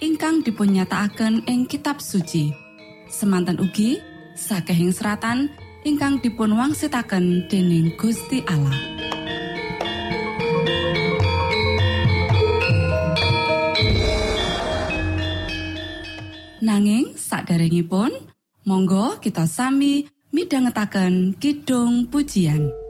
ingkang dipunnyatakaken ing kitab suci. Semanten ugi sakehing seratan ingkang dipun wangsitaken dening Gusti Allah. Nanging saderengipun monggo kita sami midhangetaken kidung pujian.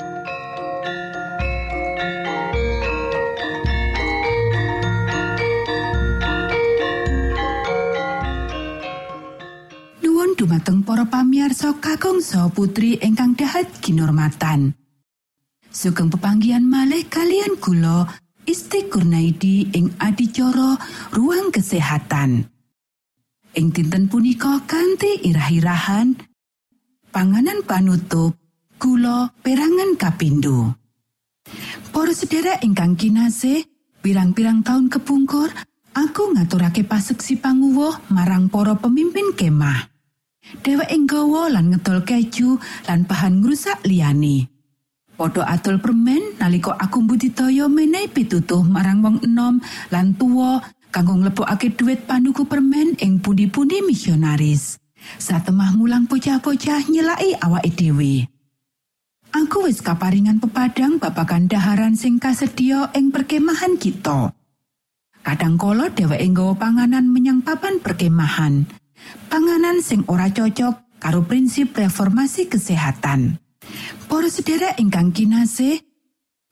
Dumateng para pamiarsa kakangsa putri ingkang dahat ginormatan. Sugeng pepanggian malih kalian gula Isti Kurnaidi ing adicara ruang kesehatan. Ing dinten punika kanthi irah-irahan panganan panutup gula perangan kapindo. Para sedherek ingkang kinasih, pirang-pirang taun kepungkur, aku ngaturake paseksi panguwuh marang para pemimpin kemah. Dheweke nggawa lan ngedol keju lan bahan ngrusak liyane. Padha atul permen nalika aku mbudidaya menehi pitutuh marang wong enom lan tuwa kanggo nglebokake dhuwit panuku permen ing pundi-pundi misionaris. Satemah mulang bocah-bocah nyelai awake dhewe. Aku wis kaparingan pepadang babagan daharan sing kasedia ing perkemahan kita. Kadangkala dheweke nggawa panganan menyang papan perkemahan. Panganan sing ora cocok karo prinsip reformasi kesehatan. Para sedherek ingkang kinasih,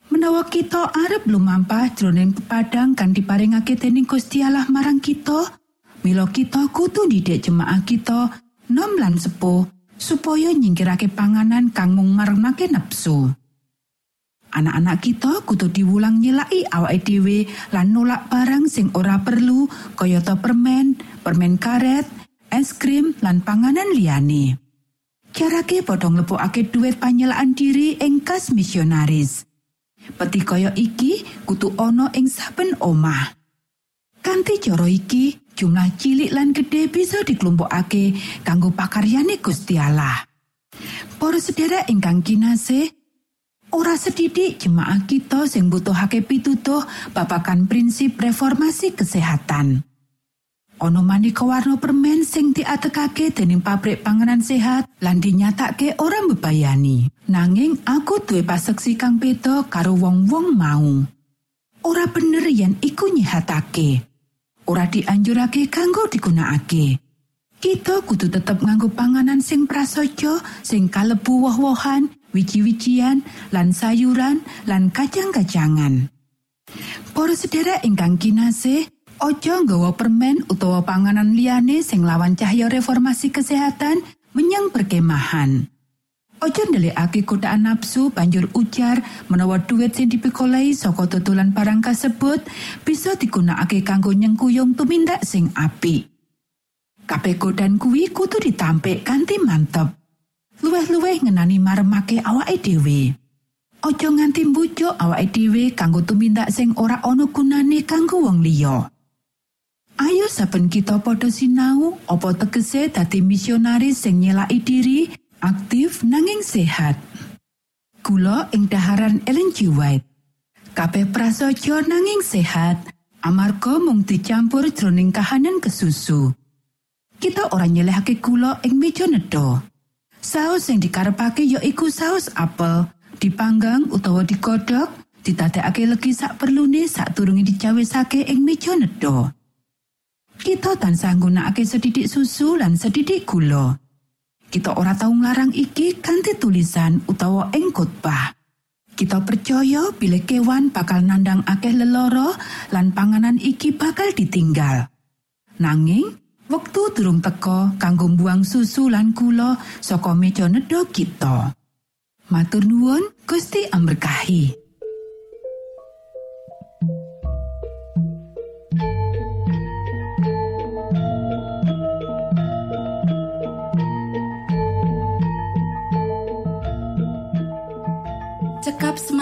menawa kita arep lumampah jroning pepadang kan diparingake dening Gusti Allah marang kita, mila kita kudu didik jemaah kita nom lan sepuh supaya nyingkirake panganan kang mung marnake nepsu. Anak-anak kita kudu diwulang nyelai awake dhewe lan nolak barang sing ora perlu kayata permen, permen karet, es krim lan panganan liyane. Carake padha nglebokake dhuwit panyelaan diri ing kas misionaris. Peti kaya iki kutu ana ing saben omah. Kanthi cara iki, jumlah cilik lan gede bisa diklumpukake kanggo pakaryane Gusti Allah. Para sedherek ingkang kinasih, ora sedidik jemaah kita sing butuhake pitutuh babagan prinsip reformasi kesehatan. Ono maneka warna permen sing diatekake dening pabrik panganan sehat lan dinyatake ora mbebayani. Nanging aku duwe paseksi kang beda karo wong-wong mau. Ora bener yen iku nyihatake. Ora dianjurake kanggo digunakake. Kita kudu tetep nganggo panganan sing prasaja, sing kalebu woh-wohan, wiji-wijian, lan sayuran, lan kacang-kacangan. Para sedherek ingkang kinasih, Ojo nggawa permen utawa panganan liyane sing lawan cahya reformasi kesehatan menyang perkemahan. Ojo ndelikake godaan nafsu banjur ujar menawa duit sing dipikolai saka tutulan barang kasebut bisa digunakake kanggo nyengkuyung tumindak sing apik. Kabeh godan kuwi kudu ditampik kanthi mantep. Luweh-luweh ngenani maremake awake dhewe. Ojo nganti mbujuk awake dhewe kanggo tumindak sing ora ana gunane kanggo wong liya. Ayo saben kita padha sinau apa tegese dadi misionaris sing nyelaki diri aktif nanging sehat. Kula ing daharan Ellen G. White. Kabeh prasaja nanging sehat amarga mung dicampur jroning kahanan kesusu. Kita ora nyelehake gula ing meja nedha. Saus sing dikarepake ya iku saus apel, dipanggang utawa digodhog, ditadekake legi sak perlune sak turunge dicawisake ing meja nedha. Kita tansah nggunakake sedidik susu lan sedidik gula. Kita ora tau nglarang iki kanthi tulisan utawa ing khotbah. Kita percaya bilih kewan bakal nandang akeh leloro lan panganan iki bakal ditinggal. Nanging, wektu durung teka kanggo buang susu lan gula saka meja nedha kita. Matur nuwun, Gusti amberkahi.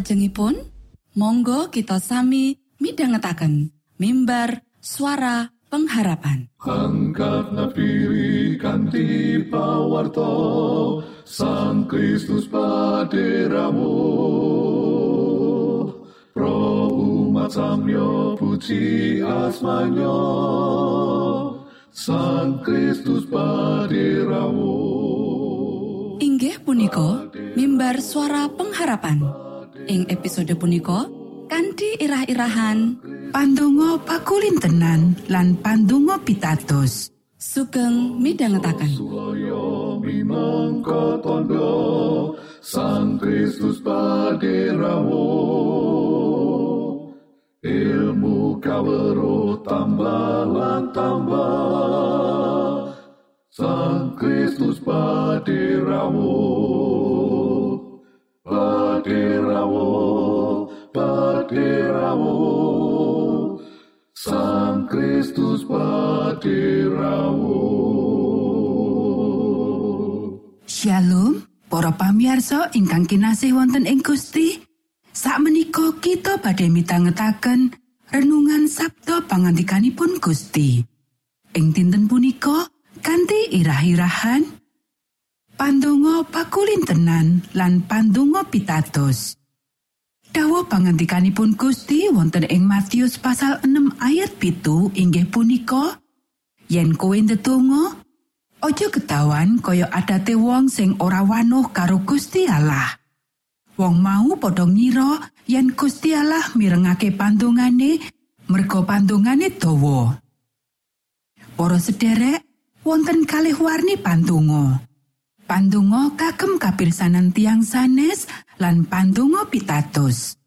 Salajengipun, monggo kita sami midhangetaken mimbar suara pengharapan. Pawarto Sang Kristus paderamu. Pro umat samyo puji asmanyo Sang Kristus paderamu. Inggih punika mimbar suara pengharapan ing episode punika kanthi irah-irahan. Pandonga pakulintenan lan pandonga pitados. sugeng midhangetaken. Tondo Sang Kristus paderamu Ilmu kawero tambah tambah. Sang Kristus paderamu Paderamu Paderamu Sang Kristus paderamu Shalom, para pamiarsa ingkang kinasih wonten ing Gusti. Sakmenika kita badhe mitangetaken renungan Sabda pangandikanipun Gusti. Ing dinten punika kanthi irah-irahan Pandonga pakulintenan lan pandonga pitados. Dawa pangandikanipun Gusti wonten ing Matius pasal 6 ayat pitu inggih punika yen kowe ndedonga Ojo ketahuan kaya adate wong sing ora wanuh karo Gusti Allah. Wong mau padha ngira yen Gusti Allah mirengake pandongane merga pandongane dawa. Para sederek, wonten kalih warni pandonga. Pandonga kagem kapirsanan tiang sanes lan pandonga pitados.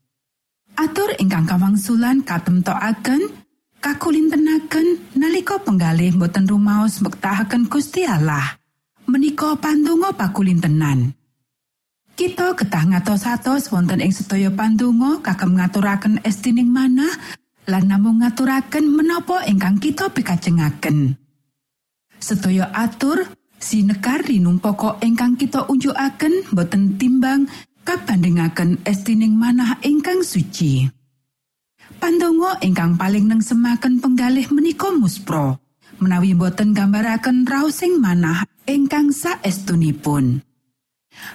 Atur ingkang kawangsulan katemtokaken kakulintenaken nalika penggalih boten rumaos mbektahaken Gusti Allah. Menika pandonga pakulintenan. Kita ketah ngatos-atos wonten ing sedaya pandonga kagem ngaturaken estining manah lan namung ngaturaken menapa ingkang kita pikajengaken. Sedaya atur sinekar rinumpaka ingkang kita unjukaken boten timbang kabandingaken estining manah ingkang suci. Pandonga ingkang paling nengsemaken penggalih menika muspro, menawi boten gambaraken raosing manah ingkang saestunipun.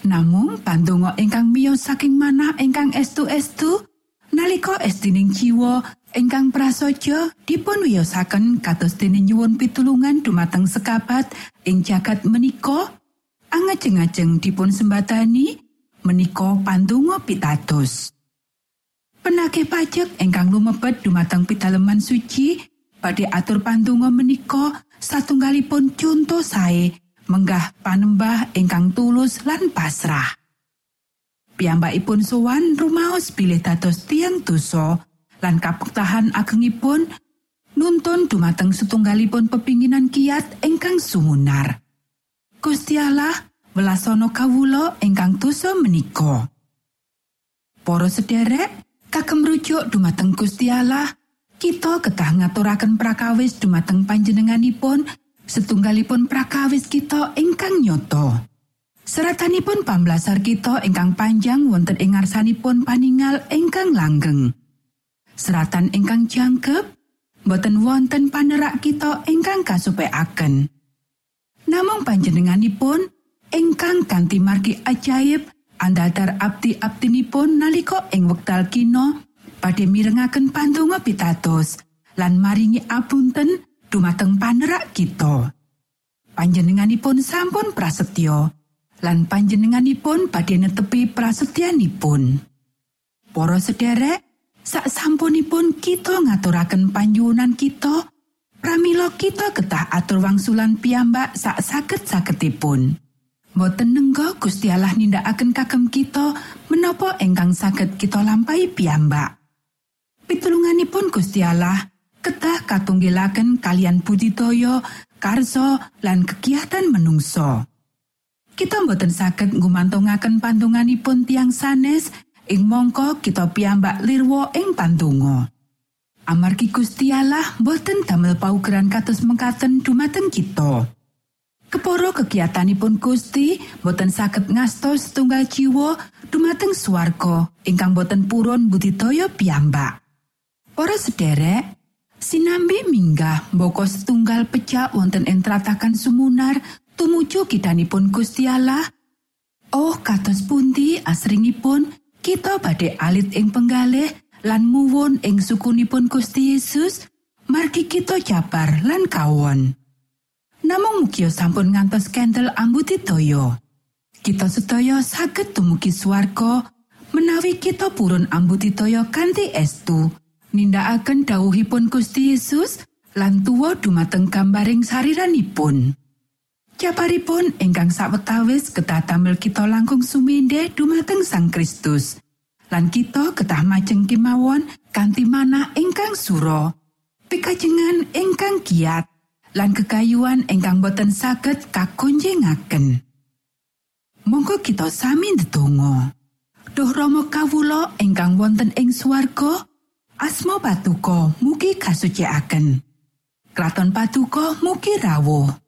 Namung pandonga ingkang miyos saking manah ingkang estu-estu nalika estining jiwa ingkang prasaja dipun wiyosaken kados dene nyuwun pitulungan dumateng sekabat ing jagat menika angajeng-ajeng dipun sembatani menika pandonga pitados. Penagih pajak ingkang lumebet dumateng pitaleman suci badhe atur pandonga menika satunggalipun conto sae menggah panembah ingkang tulus lan pasrah. Piyambakipun sowan rumaos bilih dados tiang dosa lan kapektahan agengipun nuntun dumateng setunggalipun pepinginan kiat ingkang sumunar. Gusti Allah welasana kawula ingkang dosa menika. Para sederek, kagem rujuk dumateng Gusti Allah, kita ketah ngaturaken prakawis dumateng panjenenganipun setunggalipun prakawis kita ingkang nyoto. Seratanipun pamblasar kita ingkang panjang wonten ing ngarsanipun paningal ingkang langgeng. Seratan ingkang jangkep boten wonten panerak kita ingkang kasupekaken. Namung panjenenganipun ingkang kanthi margi ajaib andadar abdi-abdinipun nalika ing wekdal kino badhe mirengaken pandonga pitados lan maringi apunten dumateng panerak kita. Panjenenganipun sampun prasetyo lan panjenenganipun badhe netepi prasetyanipun. Para sederek, sak sampunipun kita ngaturaken panjuwunan kita, pramila kita ketah atur wangsulan piyambak sak saged-sagedipun. Boten nenggo Gusti Allah nindakaken kagem kita menapa ingkang saged kita lampahi piyambak. Pitulunganipun Gusti Allah ketah katunggilaken kalian budidaya, karso lan kegiatan menungso. Kita boten saged ngumantungaken pandunganipun tiang sanes ing mongko kita piyambak lirwo ing pandonga. Amargi Gusti Allah boten damel paugeran kados mengkaten dumateng kita. Keporo kegiatanipun Gusti boten saged ngastos setunggal jiwa dumateng swarga ingkang boten purun budidaya piyambak. Para sederek, sinambi minggah mboko setunggal pecah wonten ing tratakan sumunar tumuju kidanipun Gusti Allah. Oh, kados pundi asringipun kita badhe alit ing penggalih lan muwun ing sukunipun Gusti Yesus margi kita jabar lan kawon. Namung mugia sampun ngantos kendel ambudidaya. Kita sedaya saged dumugi swarga menawi kita purun ambudidaya kanthi estu nindakaken dawuhipun Gusti Yesus lan tuwa dumateng gambaring sariranipun. Jabaripun ingkang sawetawis kedah damel kita langkung suminde dumateng Sang Kristus. Lan kita kedah majeng kemawon kanthi manah ingkang suro. Pikajengan ingkang giat lan kekayuan ingkang boten saged kakonjengaken. Monggo kita sami ndedonga. Duh Rama kawula ingkang wonten ing swarga, asma patuko mugi kasucikaken. Kraton patuko mugi rawuh.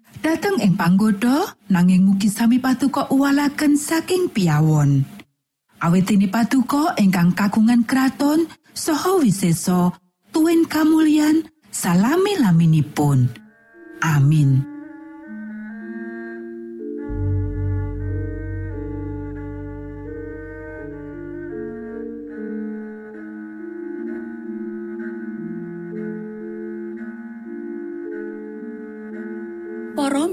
dateng ing panggoda nanging mugi sami patuko uwalaken saking piawon. Awit ini patuko ingkang kagungan kraton saha wiseso tuwin kamulyan salami laminipun. Amin.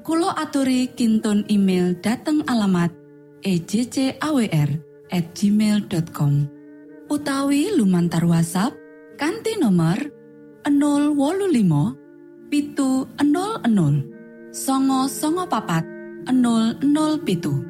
Kulo aturi kinton email dateng alamat ejcawr at gmail.com utawi lumantar WhatsApp kanti nomor 025 pitu 00 songo songo papat 00 pitu